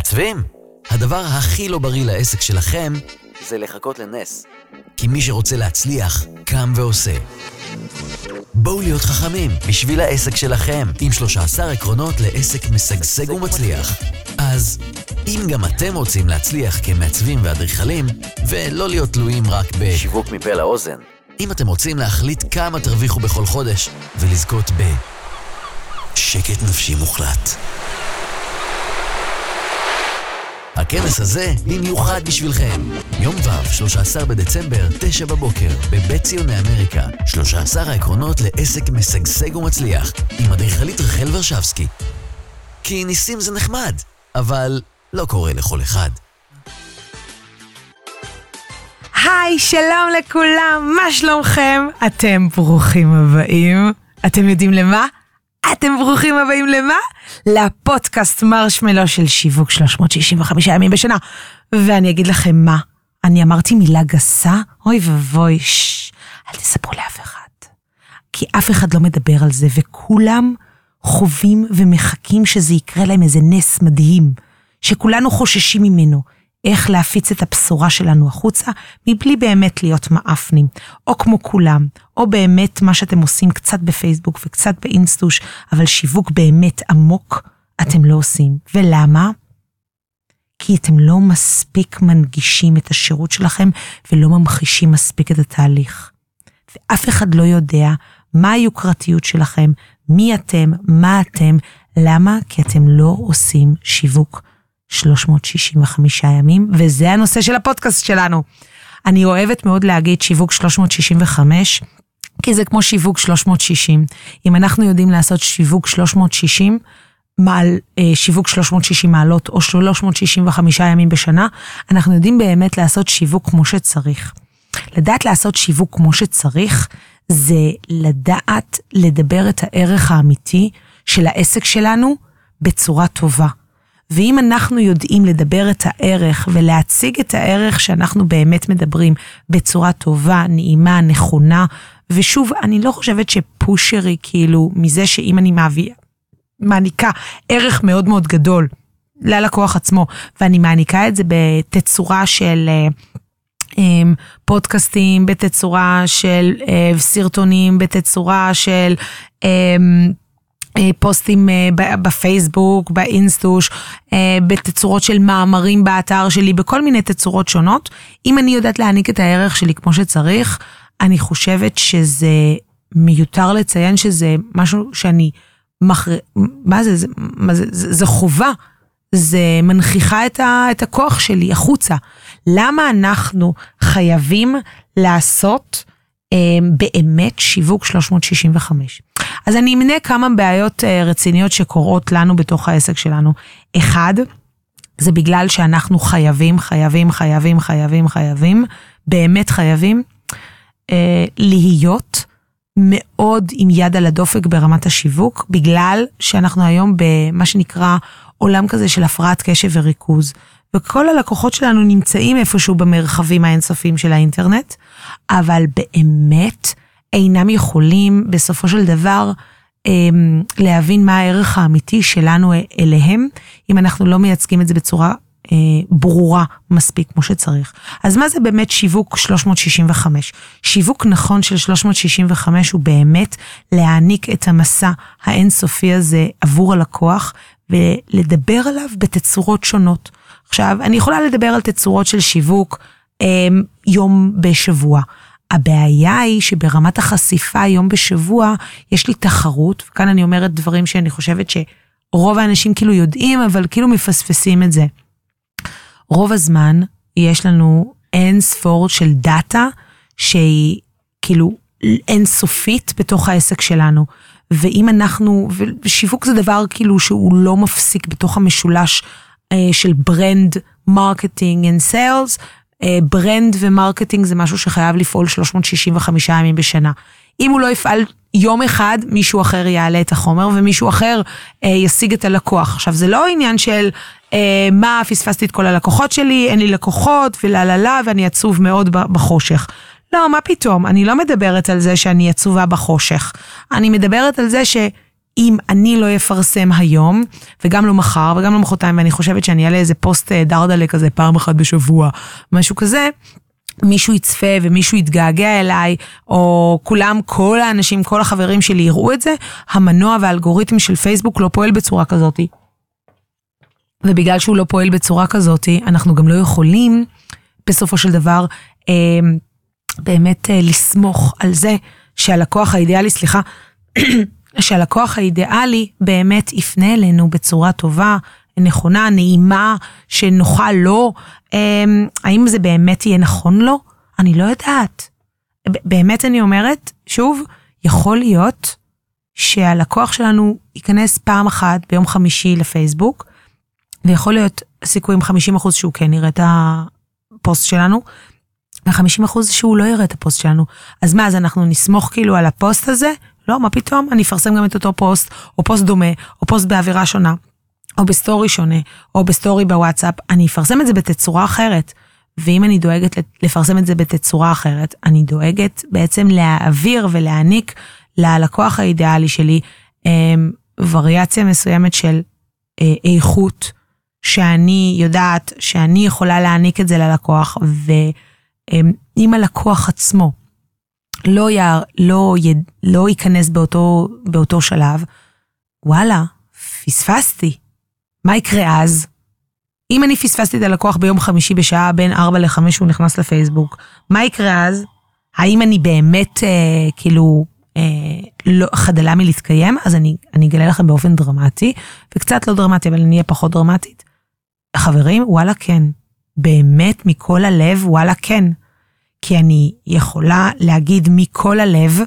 מעצבים? הדבר הכי לא בריא לעסק שלכם זה לחכות לנס. כי מי שרוצה להצליח, קם ועושה. בואו להיות חכמים בשביל העסק שלכם, עם 13 עקרונות לעסק משגשג ומצליח. אז אם גם אתם רוצים להצליח כמעצבים ואדריכלים, ולא להיות תלויים רק בשיווק מפה לאוזן, אם אתם רוצים להחליט כמה תרוויחו בכל חודש, ולזכות ב... שקט נפשי מוחלט. הכנס הזה במיוחד בשבילכם. יום ו', 13 בדצמבר, 9 בבוקר, בבית ציוני אמריקה. 13 העקרונות לעסק משגשג ומצליח, עם אדריכלית רחל ורשבסקי. כי ניסים זה נחמד, אבל לא קורה לכל אחד. היי, שלום לכולם, מה שלומכם? אתם ברוכים הבאים. אתם יודעים למה? אתם ברוכים הבאים למה? לפודקאסט מרשמלו של שיווק 365 ימים בשנה. ואני אגיד לכם מה, אני אמרתי מילה גסה? אוי ואבוי, ששש, אל תספרו לאף אחד. כי אף אחד לא מדבר על זה, וכולם חווים ומחכים שזה יקרה להם איזה נס מדהים, שכולנו חוששים ממנו. איך להפיץ את הבשורה שלנו החוצה, מבלי באמת להיות מאפנים, או כמו כולם, או באמת מה שאתם עושים קצת בפייסבוק וקצת באינסטוש, אבל שיווק באמת עמוק, אתם לא עושים. ולמה? כי אתם לא מספיק מנגישים את השירות שלכם ולא ממחישים מספיק את התהליך. ואף אחד לא יודע מה היוקרתיות שלכם, מי אתם, מה אתם, למה? כי אתם לא עושים שיווק 365 ימים, וזה הנושא של הפודקאסט שלנו. אני אוהבת מאוד להגיד שיווק 365, כי זה כמו שיווק 360. אם אנחנו יודעים לעשות שיווק 360, מעל, אה, שיווק 360 מעלות או 365 ימים בשנה, אנחנו יודעים באמת לעשות שיווק כמו שצריך. לדעת לעשות שיווק כמו שצריך, זה לדעת לדבר את הערך האמיתי של העסק שלנו בצורה טובה. ואם אנחנו יודעים לדבר את הערך ולהציג את הערך שאנחנו באמת מדברים בצורה טובה, נעימה, נכונה, ושוב, אני לא חושבת שפושרי, כאילו, מזה שאם אני מעבירה, מעניקה ערך מאוד מאוד גדול ללקוח עצמו, ואני מעניקה את זה בתצורה של... אה, פודקאסטים בתצורה של uh, סרטונים, בתצורה של אה, פוסטים אה, בפייסבוק, באינסטוש, אה, בתצורות של מאמרים באתר שלי, בכל מיני תצורות שונות. אם אני יודעת להעניק את הערך שלי כמו שצריך, אני חושבת שזה מיותר לציין שזה משהו שאני מכר... מה זה? זה, מה זה, זה, זה חובה. זה מנכיחה את, ה, את הכוח שלי החוצה. למה אנחנו חייבים לעשות אה, באמת שיווק 365? אז אני אמנה כמה בעיות אה, רציניות שקורות לנו בתוך העסק שלנו. אחד, זה בגלל שאנחנו חייבים, חייבים, חייבים, חייבים, חייבים, באמת חייבים, אה, להיות מאוד עם יד על הדופק ברמת השיווק, בגלל שאנחנו היום במה שנקרא עולם כזה של הפרעת קשב וריכוז. וכל הלקוחות שלנו נמצאים איפשהו במרחבים האינסופיים של האינטרנט, אבל באמת אינם יכולים בסופו של דבר אמ, להבין מה הערך האמיתי שלנו אליהם, אם אנחנו לא מייצגים את זה בצורה אה, ברורה מספיק כמו שצריך. אז מה זה באמת שיווק 365? שיווק נכון של 365 הוא באמת להעניק את המסע האינסופי הזה עבור הלקוח ולדבר עליו בתצורות שונות. עכשיו, אני יכולה לדבר על תצורות של שיווק אה, יום בשבוע. הבעיה היא שברמת החשיפה יום בשבוע יש לי תחרות, וכאן אני אומרת דברים שאני חושבת שרוב האנשים כאילו יודעים, אבל כאילו מפספסים את זה. רוב הזמן יש לנו אין ספור של דאטה שהיא כאילו אינסופית בתוך העסק שלנו. ואם אנחנו, ושיווק זה דבר כאילו שהוא לא מפסיק בתוך המשולש אה, של brand, marketing ו sales, brand ו marketing זה משהו שחייב לפעול 365 ימים בשנה. אם הוא לא יפעל יום אחד, מישהו אחר יעלה את החומר ומישהו אחר אה, ישיג את הלקוח. עכשיו, זה לא עניין של אה, מה, פספסתי את כל הלקוחות שלי, אין לי לקוחות ולה לה לה ואני עצוב מאוד בחושך. לא, מה פתאום, אני לא מדברת על זה שאני עצובה בחושך. אני מדברת על זה ש... אם אני לא אפרסם היום, וגם לא מחר, וגם לא מחרתיים, ואני חושבת שאני אעלה איזה פוסט אה, דרדלה כזה פעם אחת בשבוע, משהו כזה, מישהו יצפה ומישהו יתגעגע אליי, או כולם, כל האנשים, כל החברים שלי יראו את זה, המנוע והאלגוריתם של פייסבוק לא פועל בצורה כזאת. ובגלל שהוא לא פועל בצורה כזאת, אנחנו גם לא יכולים, בסופו של דבר, אה, באמת אה, לסמוך על זה שהלקוח האידיאלי, סליחה, שהלקוח האידיאלי באמת יפנה אלינו בצורה טובה, נכונה, נעימה, שנוחה לו. אמ, האם זה באמת יהיה נכון לו? אני לא יודעת. באמת אני אומרת, שוב, יכול להיות שהלקוח שלנו ייכנס פעם אחת ביום חמישי לפייסבוק, ויכול להיות סיכוי עם 50% שהוא כן יראה את הפוסט שלנו, ו-50% שהוא לא יראה את הפוסט שלנו. אז מה, אז אנחנו נסמוך כאילו על הפוסט הזה? לא, מה פתאום? אני אפרסם גם את אותו פוסט, או פוסט דומה, או פוסט באווירה שונה, או ב story שונה, או ב story בוואטסאפ, אני אפרסם את זה בתצורה אחרת. ואם אני דואגת לפרסם את זה בתצורה אחרת, אני דואגת בעצם להעביר ולהעניק ללקוח האידיאלי שלי אה, וריאציה מסוימת של אה, איכות, שאני יודעת שאני יכולה להעניק את זה ללקוח, ואם הלקוח עצמו לא, י, לא, י, לא ייכנס באותו, באותו שלב, וואלה, פספסתי. מה יקרה אז? אם אני פספסתי את הלקוח ביום חמישי בשעה בין 4 ל-5 שהוא נכנס לפייסבוק, מה יקרה אז? האם אני באמת, אה, כאילו, אה, לא, חדלה מלהתקיים? אז אני, אני אגלה לכם באופן דרמטי, וקצת לא דרמטי, אבל אני אהיה פחות דרמטית. חברים, וואלה כן. באמת, מכל הלב, וואלה כן. כי אני יכולה להגיד מכל הלב,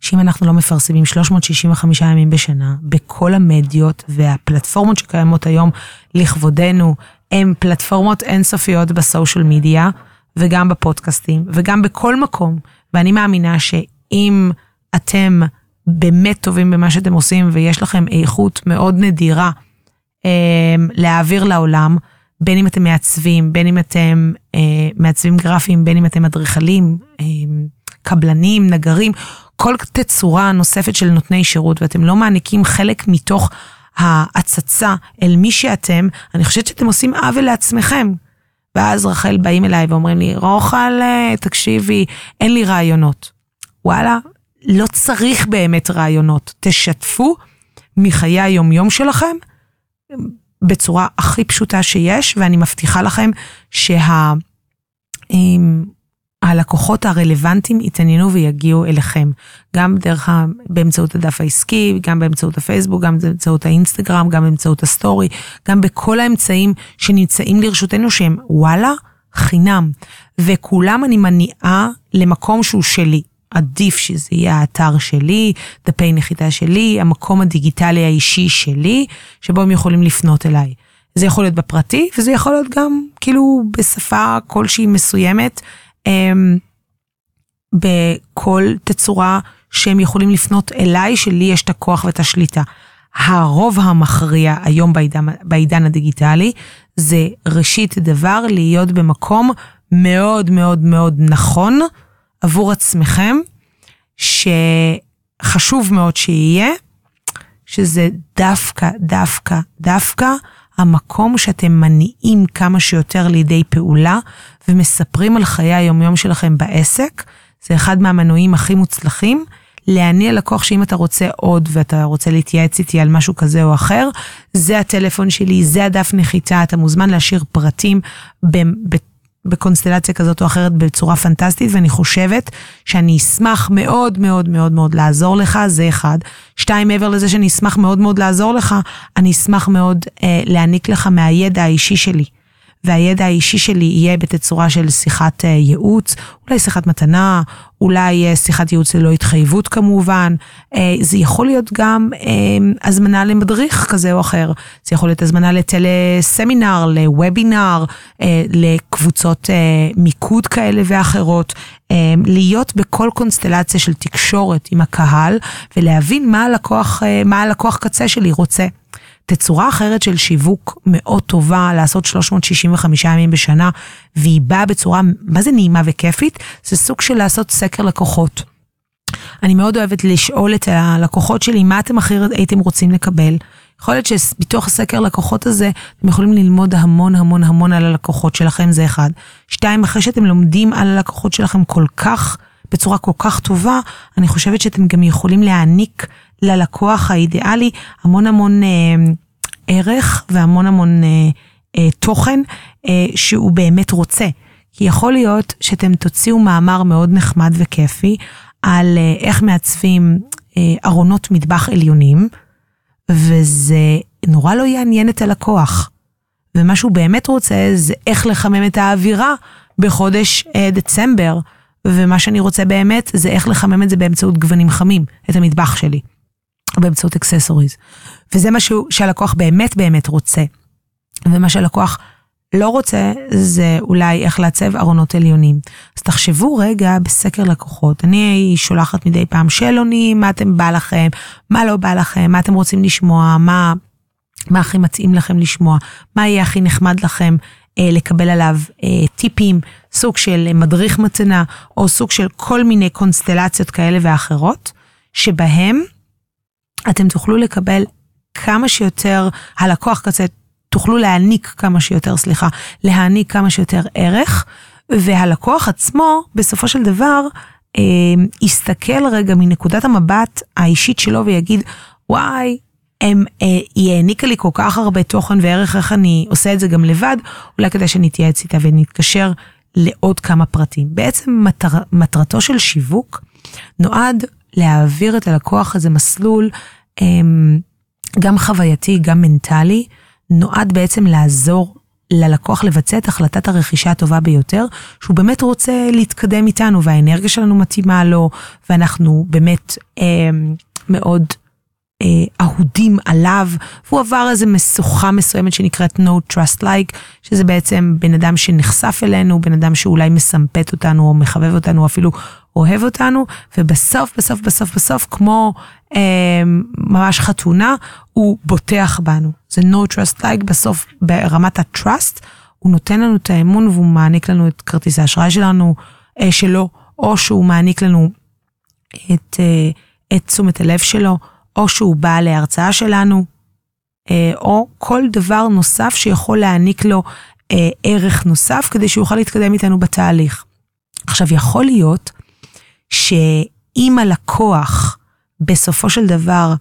שאם אנחנו לא מפרסמים 365 ימים בשנה בכל המדיות והפלטפורמות שקיימות היום לכבודנו, הן פלטפורמות אינסופיות בסושיאל מדיה וגם בפודקאסטים וגם בכל מקום. ואני מאמינה שאם אתם באמת טובים במה שאתם עושים ויש לכם איכות מאוד נדירה אה, להעביר לעולם, בין אם אתם מעצבים, בין אם אתם אה, מעצבים גרפיים, בין אם אתם אדריכלים, אה, קבלנים, נגרים, כל תצורה נוספת של נותני שירות, ואתם לא מעניקים חלק מתוך ההצצה אל מי שאתם, אני חושבת שאתם עושים עוול לעצמכם. ואז רחל באים אליי ואומרים לי, רוחל, תקשיבי, אין לי רעיונות. וואלה, לא צריך באמת רעיונות. תשתפו מחיי היומיום שלכם בצורה הכי פשוטה שיש, ואני מבטיחה לכם שה... הלקוחות הרלוונטיים יתעניינו ויגיעו אליכם, גם דרך, ה... באמצעות הדף העסקי, גם באמצעות הפייסבוק, גם באמצעות האינסטגרם, גם באמצעות הסטורי, גם בכל האמצעים שנמצאים לרשותנו שהם וואלה, חינם. וכולם אני מניעה למקום שהוא שלי. עדיף שזה יהיה האתר שלי, דפי נחיתה שלי, המקום הדיגיטלי האישי שלי, שבו הם יכולים לפנות אליי. זה יכול להיות בפרטי, וזה יכול להיות גם כאילו בשפה כלשהי מסוימת, אמ, בכל תצורה שהם יכולים לפנות אליי, שלי יש את הכוח ואת השליטה. הרוב המכריע היום בעידן, בעידן הדיגיטלי, זה ראשית דבר להיות במקום מאוד מאוד מאוד נכון עבור עצמכם, שחשוב מאוד שיהיה, שזה דווקא, דווקא, דווקא המקום שאתם מניעים כמה שיותר לידי פעולה ומספרים על חיי היומיום שלכם בעסק, זה אחד מהמנועים הכי מוצלחים. להניע לקוח שאם אתה רוצה עוד ואתה רוצה להתייעץ איתי על משהו כזה או אחר, זה הטלפון שלי, זה הדף נחיתה, אתה מוזמן להשאיר פרטים בקונסטלציה כזאת או אחרת בצורה פנטסטית, ואני חושבת שאני אשמח מאוד מאוד מאוד מאוד לעזור לך, זה אחד. שתיים, מעבר לזה שאני אשמח מאוד מאוד לעזור לך, אני אשמח מאוד אה, להעניק לך מהידע האישי שלי. והידע האישי שלי יהיה בתצורה של שיחת אה, ייעוץ, אולי שיחת מתנה, אולי אה, שיחת ייעוץ ללא התחייבות כמובן. אה, זה יכול להיות גם הזמנה למדריך כזה או אחר. זה יכול להיות הזמנה לטלסמינר, לוובינר, לקבוצות מיקוד כאלה ואחרות. להיות בכל קונסטלציה של תקשורת עם הקהל ולהבין מה הלקוח, מה הלקוח קצה שלי רוצה. תצורה אחרת של שיווק מאוד טובה, לעשות 365 ימים בשנה, והיא באה בצורה, מה זה נעימה וכיפית? זה סוג של לעשות סקר לקוחות. אני מאוד אוהבת לשאול את הלקוחות שלי, מה אתם הכי הייתם רוצים לקבל? יכול להיות שמתוך הסקר לקוחות הזה, אתם יכולים ללמוד המון המון המון על הלקוחות שלכם, זה אחד. שתיים, אחרי שאתם לומדים על הלקוחות שלכם כל כך, בצורה כל כך טובה, אני חושבת שאתם גם יכולים להעניק ללקוח האידיאלי המון המון אה, ערך והמון המון אה, אה, תוכן שהוא באמת רוצה. כי יכול להיות שאתם תוציאו מאמר מאוד נחמד וכיפי על איך מעצבים ארונות מטבח עליונים, וזה נורא לא יעניין את הלקוח. ומה שהוא באמת רוצה זה איך לחמם את האווירה בחודש דצמבר, ומה שאני רוצה באמת זה איך לחמם את זה באמצעות גוונים חמים, את המטבח שלי, באמצעות אקססוריז. וזה מה שהלקוח באמת באמת רוצה. ומה שהלקוח לא רוצה זה אולי איך לעצב ארונות עליונים. אז תחשבו רגע בסקר לקוחות. אני שולחת מדי פעם שאלונים, מה אתם בא לכם, מה לא בא לכם, מה אתם רוצים לשמוע, מה, מה הכי מתאים לכם לשמוע, מה יהיה הכי נחמד לכם אה, לקבל עליו אה, טיפים, סוג של מדריך מתנה, או סוג של כל מיני קונסטלציות כאלה ואחרות, שבהם אתם תוכלו לקבל כמה שיותר, הלקוח כזה תוכלו להעניק כמה שיותר, סליחה, להעניק כמה שיותר ערך, והלקוח עצמו, בסופו של דבר, אה, יסתכל רגע מנקודת המבט האישית שלו ויגיד, וואי, הם, אה, היא העניקה לי כל כך הרבה תוכן וערך, איך אני עושה את זה גם לבד, אולי כדאי שנתייעץ איתה ונתקשר לעוד כמה פרטים. בעצם מטר, מטרתו של שיווק נועד להעביר את הלקוח הזה מסלול אה, גם חווייתי, גם מנטלי, נועד בעצם לעזור ללקוח לבצע את החלטת הרכישה הטובה ביותר, שהוא באמת רוצה להתקדם איתנו והאנרגיה שלנו מתאימה לו, ואנחנו באמת אה, מאוד אה, אהודים עליו, והוא עבר איזה משוכה מסוימת שנקראת No Trust Like, שזה בעצם בן אדם שנחשף אלינו, בן אדם שאולי מסמפת אותנו או מחבב אותנו, או אפילו אוהב אותנו, ובסוף, בסוף, בסוף, בסוף, כמו אה, ממש חתונה, הוא בוטח בנו. זה no trust like, בסוף ברמת ה-trust, הוא נותן לנו את האמון והוא מעניק לנו את כרטיס האשראי שלנו, אה, שלו, או שהוא מעניק לנו את, אה, את תשומת הלב שלו, או שהוא בא להרצאה שלנו, אה, או כל דבר נוסף שיכול להעניק לו אה, ערך נוסף כדי שהוא יוכל להתקדם איתנו בתהליך. עכשיו, יכול להיות שאם הלקוח בסופו של דבר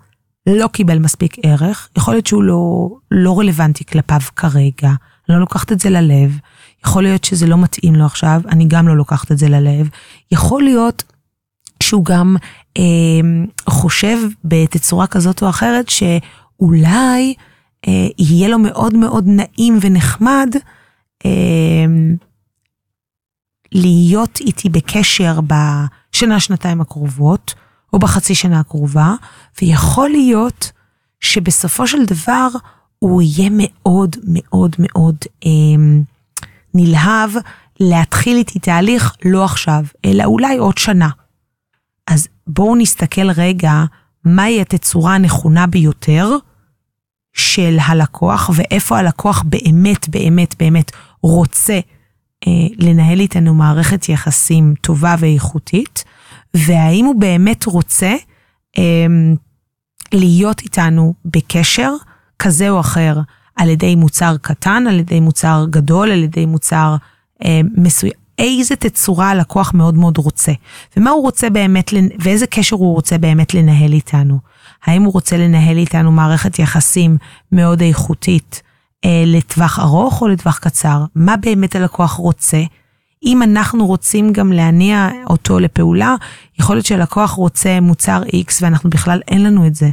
לא קיבל מספיק ערך, יכול להיות שהוא לא, לא רלוונטי כלפיו כרגע, לא לוקחת את זה ללב, יכול להיות שזה לא מתאים לו עכשיו, אני גם לא לוקחת את זה ללב, יכול להיות שהוא גם אה, חושב בתצורה כזאת או אחרת שאולי אה, יהיה לו מאוד מאוד נעים ונחמד אה, להיות איתי בקשר בשנה, שנתיים הקרובות, או בחצי שנה הקרובה, ויכול להיות שבסופו של דבר הוא יהיה מאוד מאוד מאוד אה, נלהב להתחיל איתי תהליך לא עכשיו, אלא אולי עוד שנה. אז בואו נסתכל רגע מהי התצורה הנכונה ביותר של הלקוח, ואיפה הלקוח באמת באמת באמת רוצה לנהל איתנו מערכת יחסים טובה ואיכותית, והאם הוא באמת רוצה אה, להיות איתנו בקשר כזה או אחר, על ידי מוצר קטן, על ידי מוצר גדול, על ידי מוצר אה, מסוים. איזה תצורה הלקוח מאוד מאוד רוצה, ומה הוא רוצה באמת, ואיזה קשר הוא רוצה באמת לנהל איתנו. האם הוא רוצה לנהל איתנו מערכת יחסים מאוד איכותית אה, לטווח ארוך או לטווח קצר? מה באמת הלקוח רוצה? אם אנחנו רוצים גם להניע אותו לפעולה, יכול להיות שהלקוח רוצה מוצר X ואנחנו בכלל אין לנו את זה.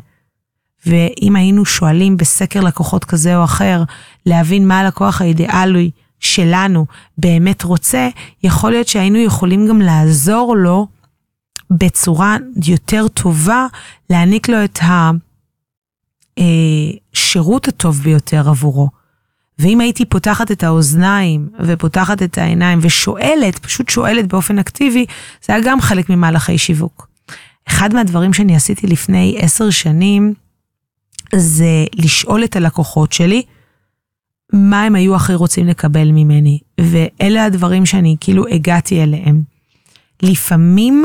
ואם היינו שואלים בסקר לקוחות כזה או אחר, להבין מה הלקוח האידיאלי שלנו באמת רוצה, יכול להיות שהיינו יכולים גם לעזור לו בצורה יותר טובה, להעניק לו את השירות הטוב ביותר עבורו. ואם הייתי פותחת את האוזניים ופותחת את העיניים ושואלת, פשוט שואלת באופן אקטיבי, זה היה גם חלק ממהלכי שיווק. אחד מהדברים שאני עשיתי לפני עשר שנים, זה לשאול את הלקוחות שלי, מה הם היו הכי רוצים לקבל ממני, ואלה הדברים שאני כאילו הגעתי אליהם. לפעמים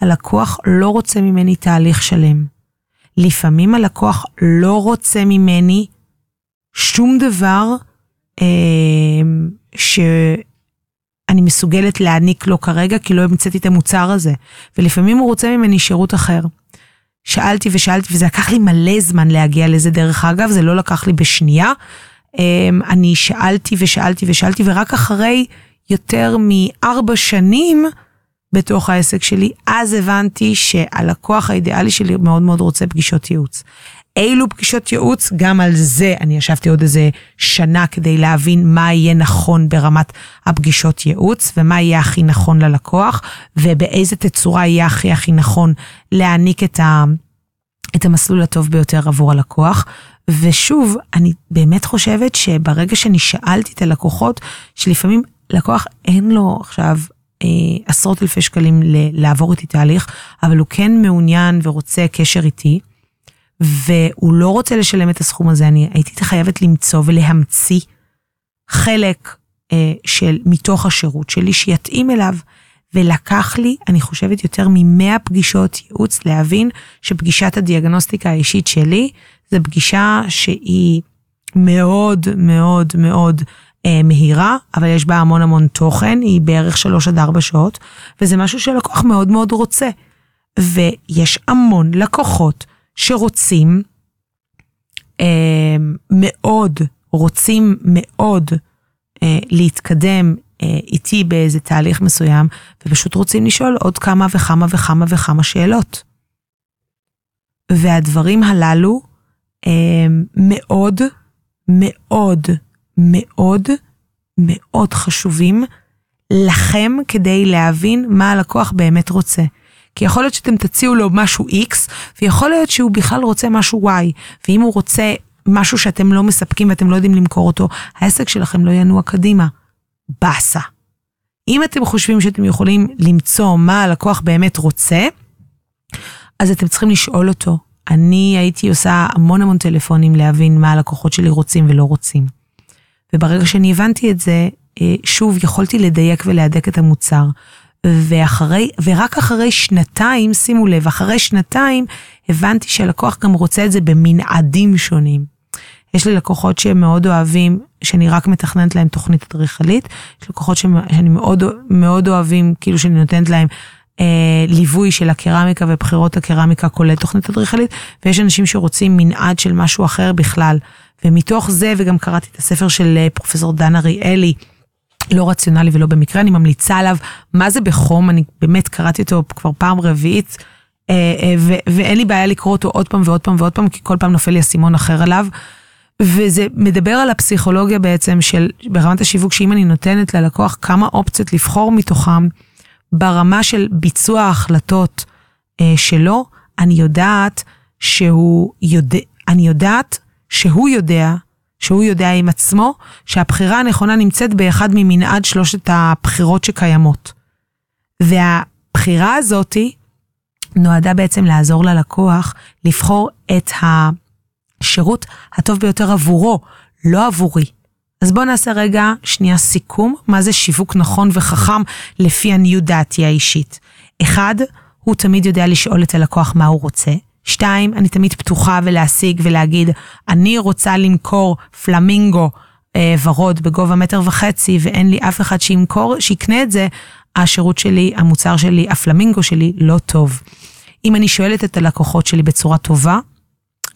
הלקוח לא רוצה ממני תהליך שלם. לפעמים הלקוח לא רוצה ממני שום דבר שאני מסוגלת להעניק לו כרגע, כי לא המצאתי את המוצר הזה. ולפעמים הוא רוצה ממני שירות אחר. שאלתי ושאלתי, וזה לקח לי מלא זמן להגיע לזה, דרך אגב, זה לא לקח לי בשנייה. אה, אני שאלתי ושאלתי ושאלתי, ורק אחרי יותר מארבע שנים, בתוך העסק שלי, אז הבנתי שהלקוח האידיאלי שלי מאוד מאוד רוצה פגישות ייעוץ. אילו פגישות ייעוץ, גם על זה אני ישבתי עוד איזה שנה כדי להבין מה יהיה נכון ברמת הפגישות ייעוץ, ומה יהיה הכי נכון ללקוח, ובאיזה תצורה יהיה הכי הכי נכון להעניק את, ה, את המסלול הטוב ביותר עבור הלקוח. ושוב, אני באמת חושבת שברגע שאני שאלתי את הלקוחות, שלפעמים לקוח אין לו עכשיו אה, עשרות אלפי שקלים לעבור איתי תהליך, אבל הוא כן מעוניין ורוצה קשר איתי, והוא לא רוצה לשלם את הסכום הזה, אני הייתי חייבת למצוא ולהמציא חלק אה, של, מתוך השירות שלי שיתאים אליו. ולקח לי, אני חושבת, יותר מ-100 פגישות ייעוץ להבין שפגישת הדיאגנוסטיקה האישית שלי זה פגישה שהיא מאוד מאוד מאוד אה, מהירה, אבל יש בה המון המון תוכן, היא בערך 3 עד 4 שעות, וזה משהו שלקוח מאוד מאוד רוצה. ויש המון לקוחות שרוצים אה, מאוד, רוצים מאוד אה, להתקדם אה, איתי באיזה תהליך מסוים, ופשוט רוצים לשאול עוד כמה וכמה וכמה וכמה שאלות. והדברים הללו אה, מאוד מאוד מאוד מאוד חשובים לכם כדי להבין מה הלקוח באמת רוצה. כי יכול להיות שאתם תציעו לו משהו X, ויכול להיות שהוא בכלל רוצה משהו Y, ואם הוא רוצה משהו שאתם לא מספקים ואתם לא יודעים למכור אותו, העסק שלכם לא ינוע קדימה. באסה. אם אתם חושבים שאתם יכולים למצוא מה הלקוח באמת רוצה, אז אתם צריכים לשאול אותו. אני הייתי עושה המון המון טלפונים להבין מה הלקוחות שלי רוצים ולא רוצים. וברגע שאני הבנתי את זה, אה, שוב, יכולתי לדייק ולהדק את המוצר. ואחרי, ורק אחרי שנתיים, שימו לב, אחרי שנתיים הבנתי שהלקוח גם רוצה את זה במנעדים שונים. יש לי לקוחות שהם מאוד אוהבים, שאני רק מתכננת להם תוכנית אדריכלית, יש לקוחות שאני מאוד, מאוד אוהבים, כאילו שאני נותנת להם אה, ליווי של הקרמיקה ובחירות הקרמיקה כולל תוכנית אדריכלית, ויש אנשים שרוצים מנעד של משהו אחר בכלל. ומתוך זה, וגם קראתי את הספר של אה, פרופסור דן אריאלי, לא רציונלי ולא במקרה, אני ממליצה עליו, מה זה בחום, אני באמת קראתי אותו כבר פעם רביעית, אה, אה, ואין לי בעיה לקרוא אותו עוד פעם ועוד פעם ועוד פעם, כי כל פעם נופל לי אסימון אחר עליו. וזה מדבר על הפסיכולוגיה בעצם של ברמת השיווק, שאם אני נותנת ללקוח כמה אופציות לבחור מתוכם, ברמה של ביצוע ההחלטות שלו, אני יודעת שהוא יודע, אני יודעת שהוא יודע, שהוא יודע עם עצמו, שהבחירה הנכונה נמצאת באחד ממנעד שלושת הבחירות שקיימות. והבחירה הזאתי נועדה בעצם לעזור ללקוח לבחור את השירות הטוב ביותר עבורו, לא עבורי. אז בואו נעשה רגע שנייה סיכום, מה זה שיווק נכון וחכם לפי עניות דעתי האישית. אחד, הוא תמיד יודע לשאול את הלקוח מה הוא רוצה. שתיים, אני תמיד פתוחה ולהשיג ולהגיד, אני רוצה למכור פלמינגו אה, ורוד בגובה מטר וחצי, ואין לי אף אחד שימכור, שיקנה את זה, השירות שלי, המוצר שלי, הפלמינגו שלי, לא טוב. אם אני שואלת את הלקוחות שלי בצורה טובה,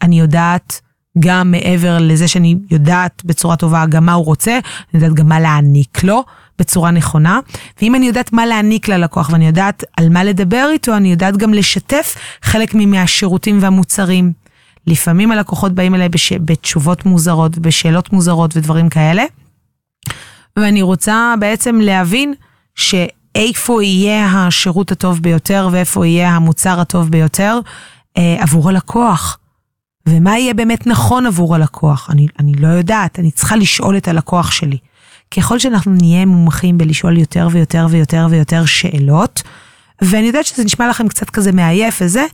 אני יודעת גם מעבר לזה שאני יודעת בצורה טובה גם מה הוא רוצה, אני יודעת גם מה להעניק לו. בצורה נכונה, ואם אני יודעת מה להעניק ללקוח ואני יודעת על מה לדבר איתו, אני יודעת גם לשתף חלק מהשירותים והמוצרים. לפעמים הלקוחות באים אליי בש... בתשובות מוזרות ובשאלות מוזרות ודברים כאלה, ואני רוצה בעצם להבין שאיפה יהיה השירות הטוב ביותר ואיפה יהיה המוצר הטוב ביותר אה, עבור הלקוח. ומה יהיה באמת נכון עבור הלקוח? אני, אני לא יודעת, אני צריכה לשאול את הלקוח שלי. ככל שאנחנו נהיה מומחים בלשאול יותר ויותר ויותר ויותר שאלות, ואני יודעת שזה נשמע לכם קצת כזה מעייף וזה,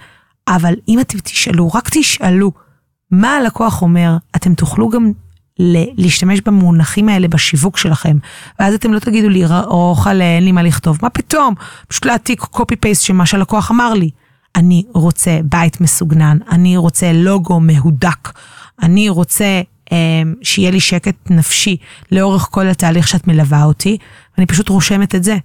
אבל אם אתם תשאלו, רק תשאלו מה הלקוח אומר, אתם תוכלו גם להשתמש במונחים האלה בשיווק שלכם. ואז אתם לא תגידו לי, רוחל, אין לי מה לכתוב. מה פתאום? פשוט להעתיק פייסט של מה שהלקוח אמר לי. אני רוצה בית מסוגנן, אני רוצה לוגו מהודק, אני רוצה אה, שיהיה לי שקט נפשי לאורך כל התהליך שאת מלווה אותי, ואני פשוט רושמת את זה.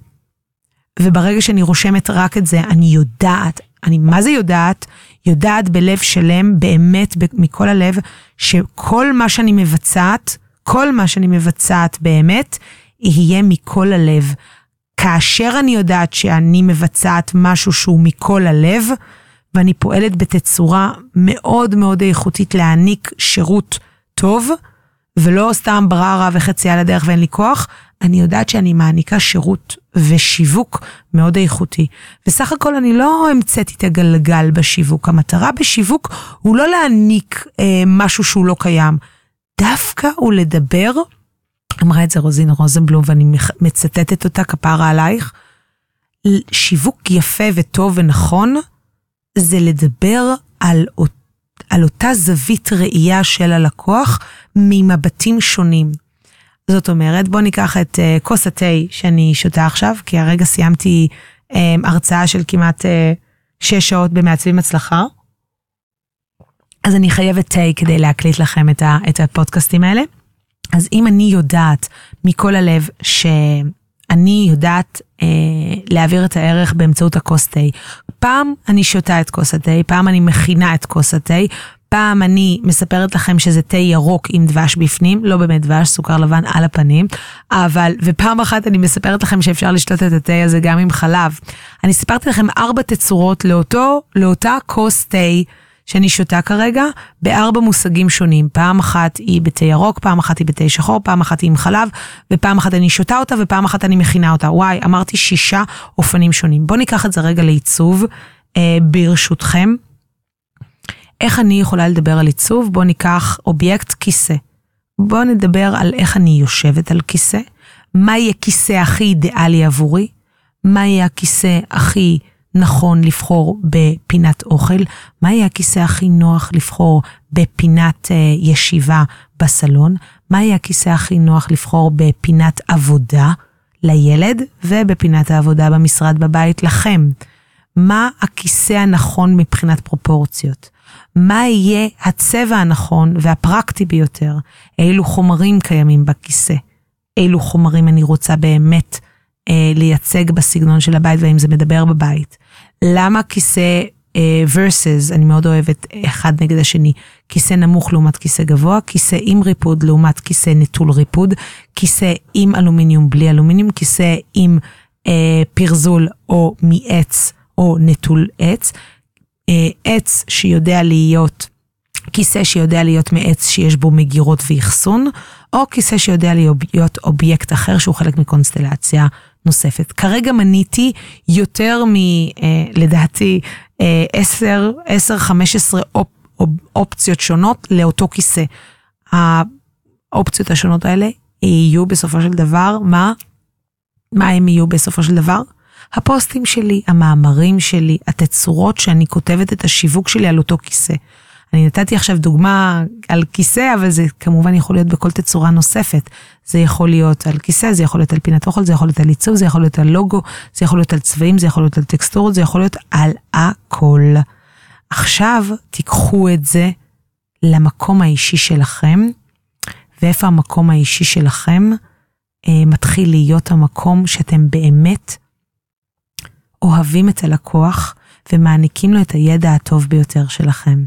וברגע שאני רושמת רק את זה, אני יודעת, אני מה זה יודעת? יודעת בלב שלם, באמת מכל הלב, שכל מה שאני מבצעת, כל מה שאני מבצעת באמת, יהיה מכל הלב. כאשר אני יודעת שאני מבצעת משהו שהוא מכל הלב, ואני פועלת בתצורה מאוד מאוד איכותית להעניק שירות טוב, ולא סתם בררה וחצי על הדרך ואין לי כוח, אני יודעת שאני מעניקה שירות ושיווק מאוד איכותי. וסך הכל אני לא המצאתי את הגלגל בשיווק. המטרה בשיווק הוא לא להעניק אה, משהו שהוא לא קיים, דווקא הוא לדבר, אמרה את זה רוזין רוזנבלום ואני מצטטת אותה כפרה עלייך, שיווק יפה וטוב ונכון זה לדבר על, על אותה זווית ראייה של הלקוח ממבטים שונים. זאת אומרת, בואו ניקח את uh, כוס התה שאני שותה עכשיו, כי הרגע סיימתי um, הרצאה של כמעט uh, שש שעות במעצבים הצלחה. אז אני חייבת תה כדי להקליט לכם את, ה, את הפודקאסטים האלה. אז אם אני יודעת מכל הלב שאני יודעת אה, להעביר את הערך באמצעות הכוס תה, פעם אני שותה את כוס התה, פעם אני מכינה את כוס התה, פעם אני מספרת לכם שזה תה ירוק עם דבש בפנים, לא באמת דבש, סוכר לבן על הפנים, אבל, ופעם אחת אני מספרת לכם שאפשר לשתות את התה הזה גם עם חלב. אני סיפרתי לכם ארבע תצורות לאותו, לאותה כוס תה. שאני שותה כרגע בארבע מושגים שונים. פעם אחת היא בתה ירוק, פעם אחת היא בתה שחור, פעם אחת היא עם חלב, ופעם אחת אני שותה אותה ופעם אחת אני מכינה אותה. וואי, אמרתי שישה אופנים שונים. בואו ניקח את זה רגע לעיצוב, אה, ברשותכם. איך אני יכולה לדבר על עיצוב? בואו ניקח אובייקט כיסא. בואו נדבר על איך אני יושבת על כיסא, מה יהיה כיסא הכי אידיאלי עבורי, מה יהיה הכיסא הכי נכון לבחור בפינת אוכל, מה יהיה הכיסא הכי נוח לבחור בפינת uh, ישיבה בסלון, מה יהיה הכיסא הכי נוח לבחור בפינת עבודה לילד ובפינת העבודה במשרד בבית לכם. מה הכיסא הנכון מבחינת פרופורציות. מה יהיה הצבע הנכון והפרקטי ביותר, אילו חומרים קיימים בכיסא, אילו חומרים אני רוצה באמת אה, לייצג בסגנון של הבית והאם זה מדבר בבית. למה כיסא אה, versus, אני מאוד אוהבת אחד נגד השני, כיסא נמוך לעומת כיסא גבוה, כיסא עם ריפוד לעומת כיסא נטול ריפוד, כיסא עם אלומיניום בלי אלומיניום, כיסא עם אה, פרזול או מעץ או נטול עץ, אה, עץ שיודע להיות, כיסא שיודע להיות מעץ שיש בו מגירות ואחסון, או כיסא שיודע להיות אובייקט אחר שהוא חלק מקונסטלציה נוספת. כרגע מניתי יותר מ, אה, לדעתי, 10, 10, 15 אופ, אופ, אופציות שונות לאותו כיסא. האופציות השונות האלה יהיו בסופו של דבר, מה? מה הם יהיו בסופו של דבר? הפוסטים שלי, המאמרים שלי, התצורות שאני כותבת את השיווק שלי על אותו כיסא. אני נתתי עכשיו דוגמה על כיסא, אבל זה כמובן יכול להיות בכל תצורה נוספת. זה יכול להיות על כיסא, זה יכול להיות על פינת אוכל, זה יכול להיות על עיצוב, זה יכול להיות על לוגו, זה יכול להיות על צבעים, זה יכול להיות על טקסטורות, זה יכול להיות על הכל. עכשיו תיקחו את זה למקום האישי שלכם, ואיפה המקום האישי שלכם אה, מתחיל להיות המקום שאתם באמת אוהבים את הלקוח ומעניקים לו את הידע הטוב ביותר שלכם.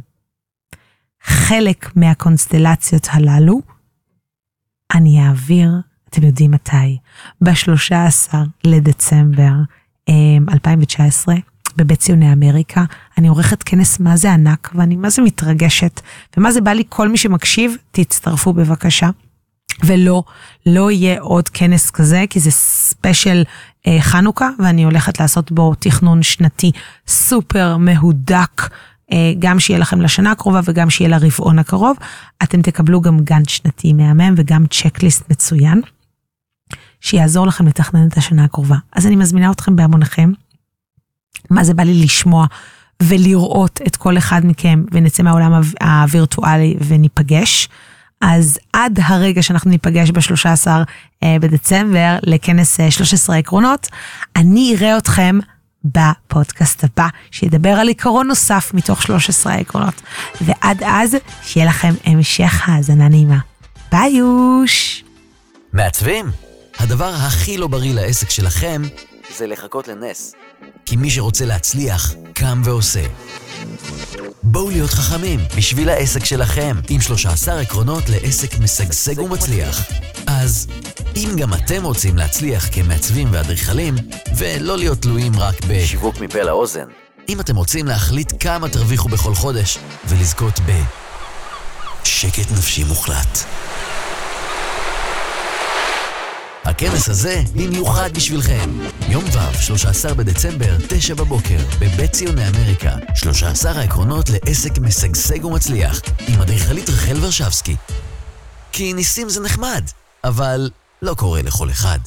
חלק מהקונסטלציות הללו, אני אעביר, אתם יודעים מתי, ב-13 לדצמבר 2019, אמ, בבית ציוני אמריקה. אני עורכת כנס מה זה ענק, ואני מה זה מתרגשת, ומה זה בא לי, כל מי שמקשיב, תצטרפו בבקשה. ולא, לא יהיה עוד כנס כזה, כי זה ספיישל אה, חנוכה, ואני הולכת לעשות בו תכנון שנתי סופר מהודק, גם שיהיה לכם לשנה הקרובה וגם שיהיה לרבעון הקרוב. אתם תקבלו גם גאנט שנתי מהמם וגם צ'קליסט מצוין, שיעזור לכם לתכנן את השנה הקרובה. אז אני מזמינה אתכם בהמוניכם. מה זה בא לי לשמוע ולראות את כל אחד מכם, ונצא מהעולם הווירטואלי וניפגש. אז עד הרגע שאנחנו ניפגש ב-13 אה, בדצמבר לכנס אה, 13 עקרונות, אני אראה אתכם בפודקאסט הבא, שידבר על עיקרון נוסף מתוך 13 העקרונות. ועד אז, שיהיה לכם המשך האזנה נעימה. ביי יוש! מעצבים? הדבר הכי לא בריא לעסק שלכם זה לחכות לנס. כי מי שרוצה להצליח, קם ועושה. בואו להיות חכמים בשביל העסק שלכם, עם 13 עקרונות לעסק משגשג ומצליח. אז אם גם אתם רוצים להצליח כמעצבים ואדריכלים, ולא להיות תלויים רק בשיווק מפה לאוזן, אם אתם רוצים להחליט כמה תרוויחו בכל חודש, ולזכות ב... שקט נפשי מוחלט. הכנס הזה במיוחד בשבילכם. יום ו', 13 בדצמבר, 9 בבוקר, בבית ציוני אמריקה. 13 העקרונות לעסק משגשג ומצליח, עם אדריכלית רחל ורשבסקי. כי ניסים זה נחמד, אבל לא קורה לכל אחד.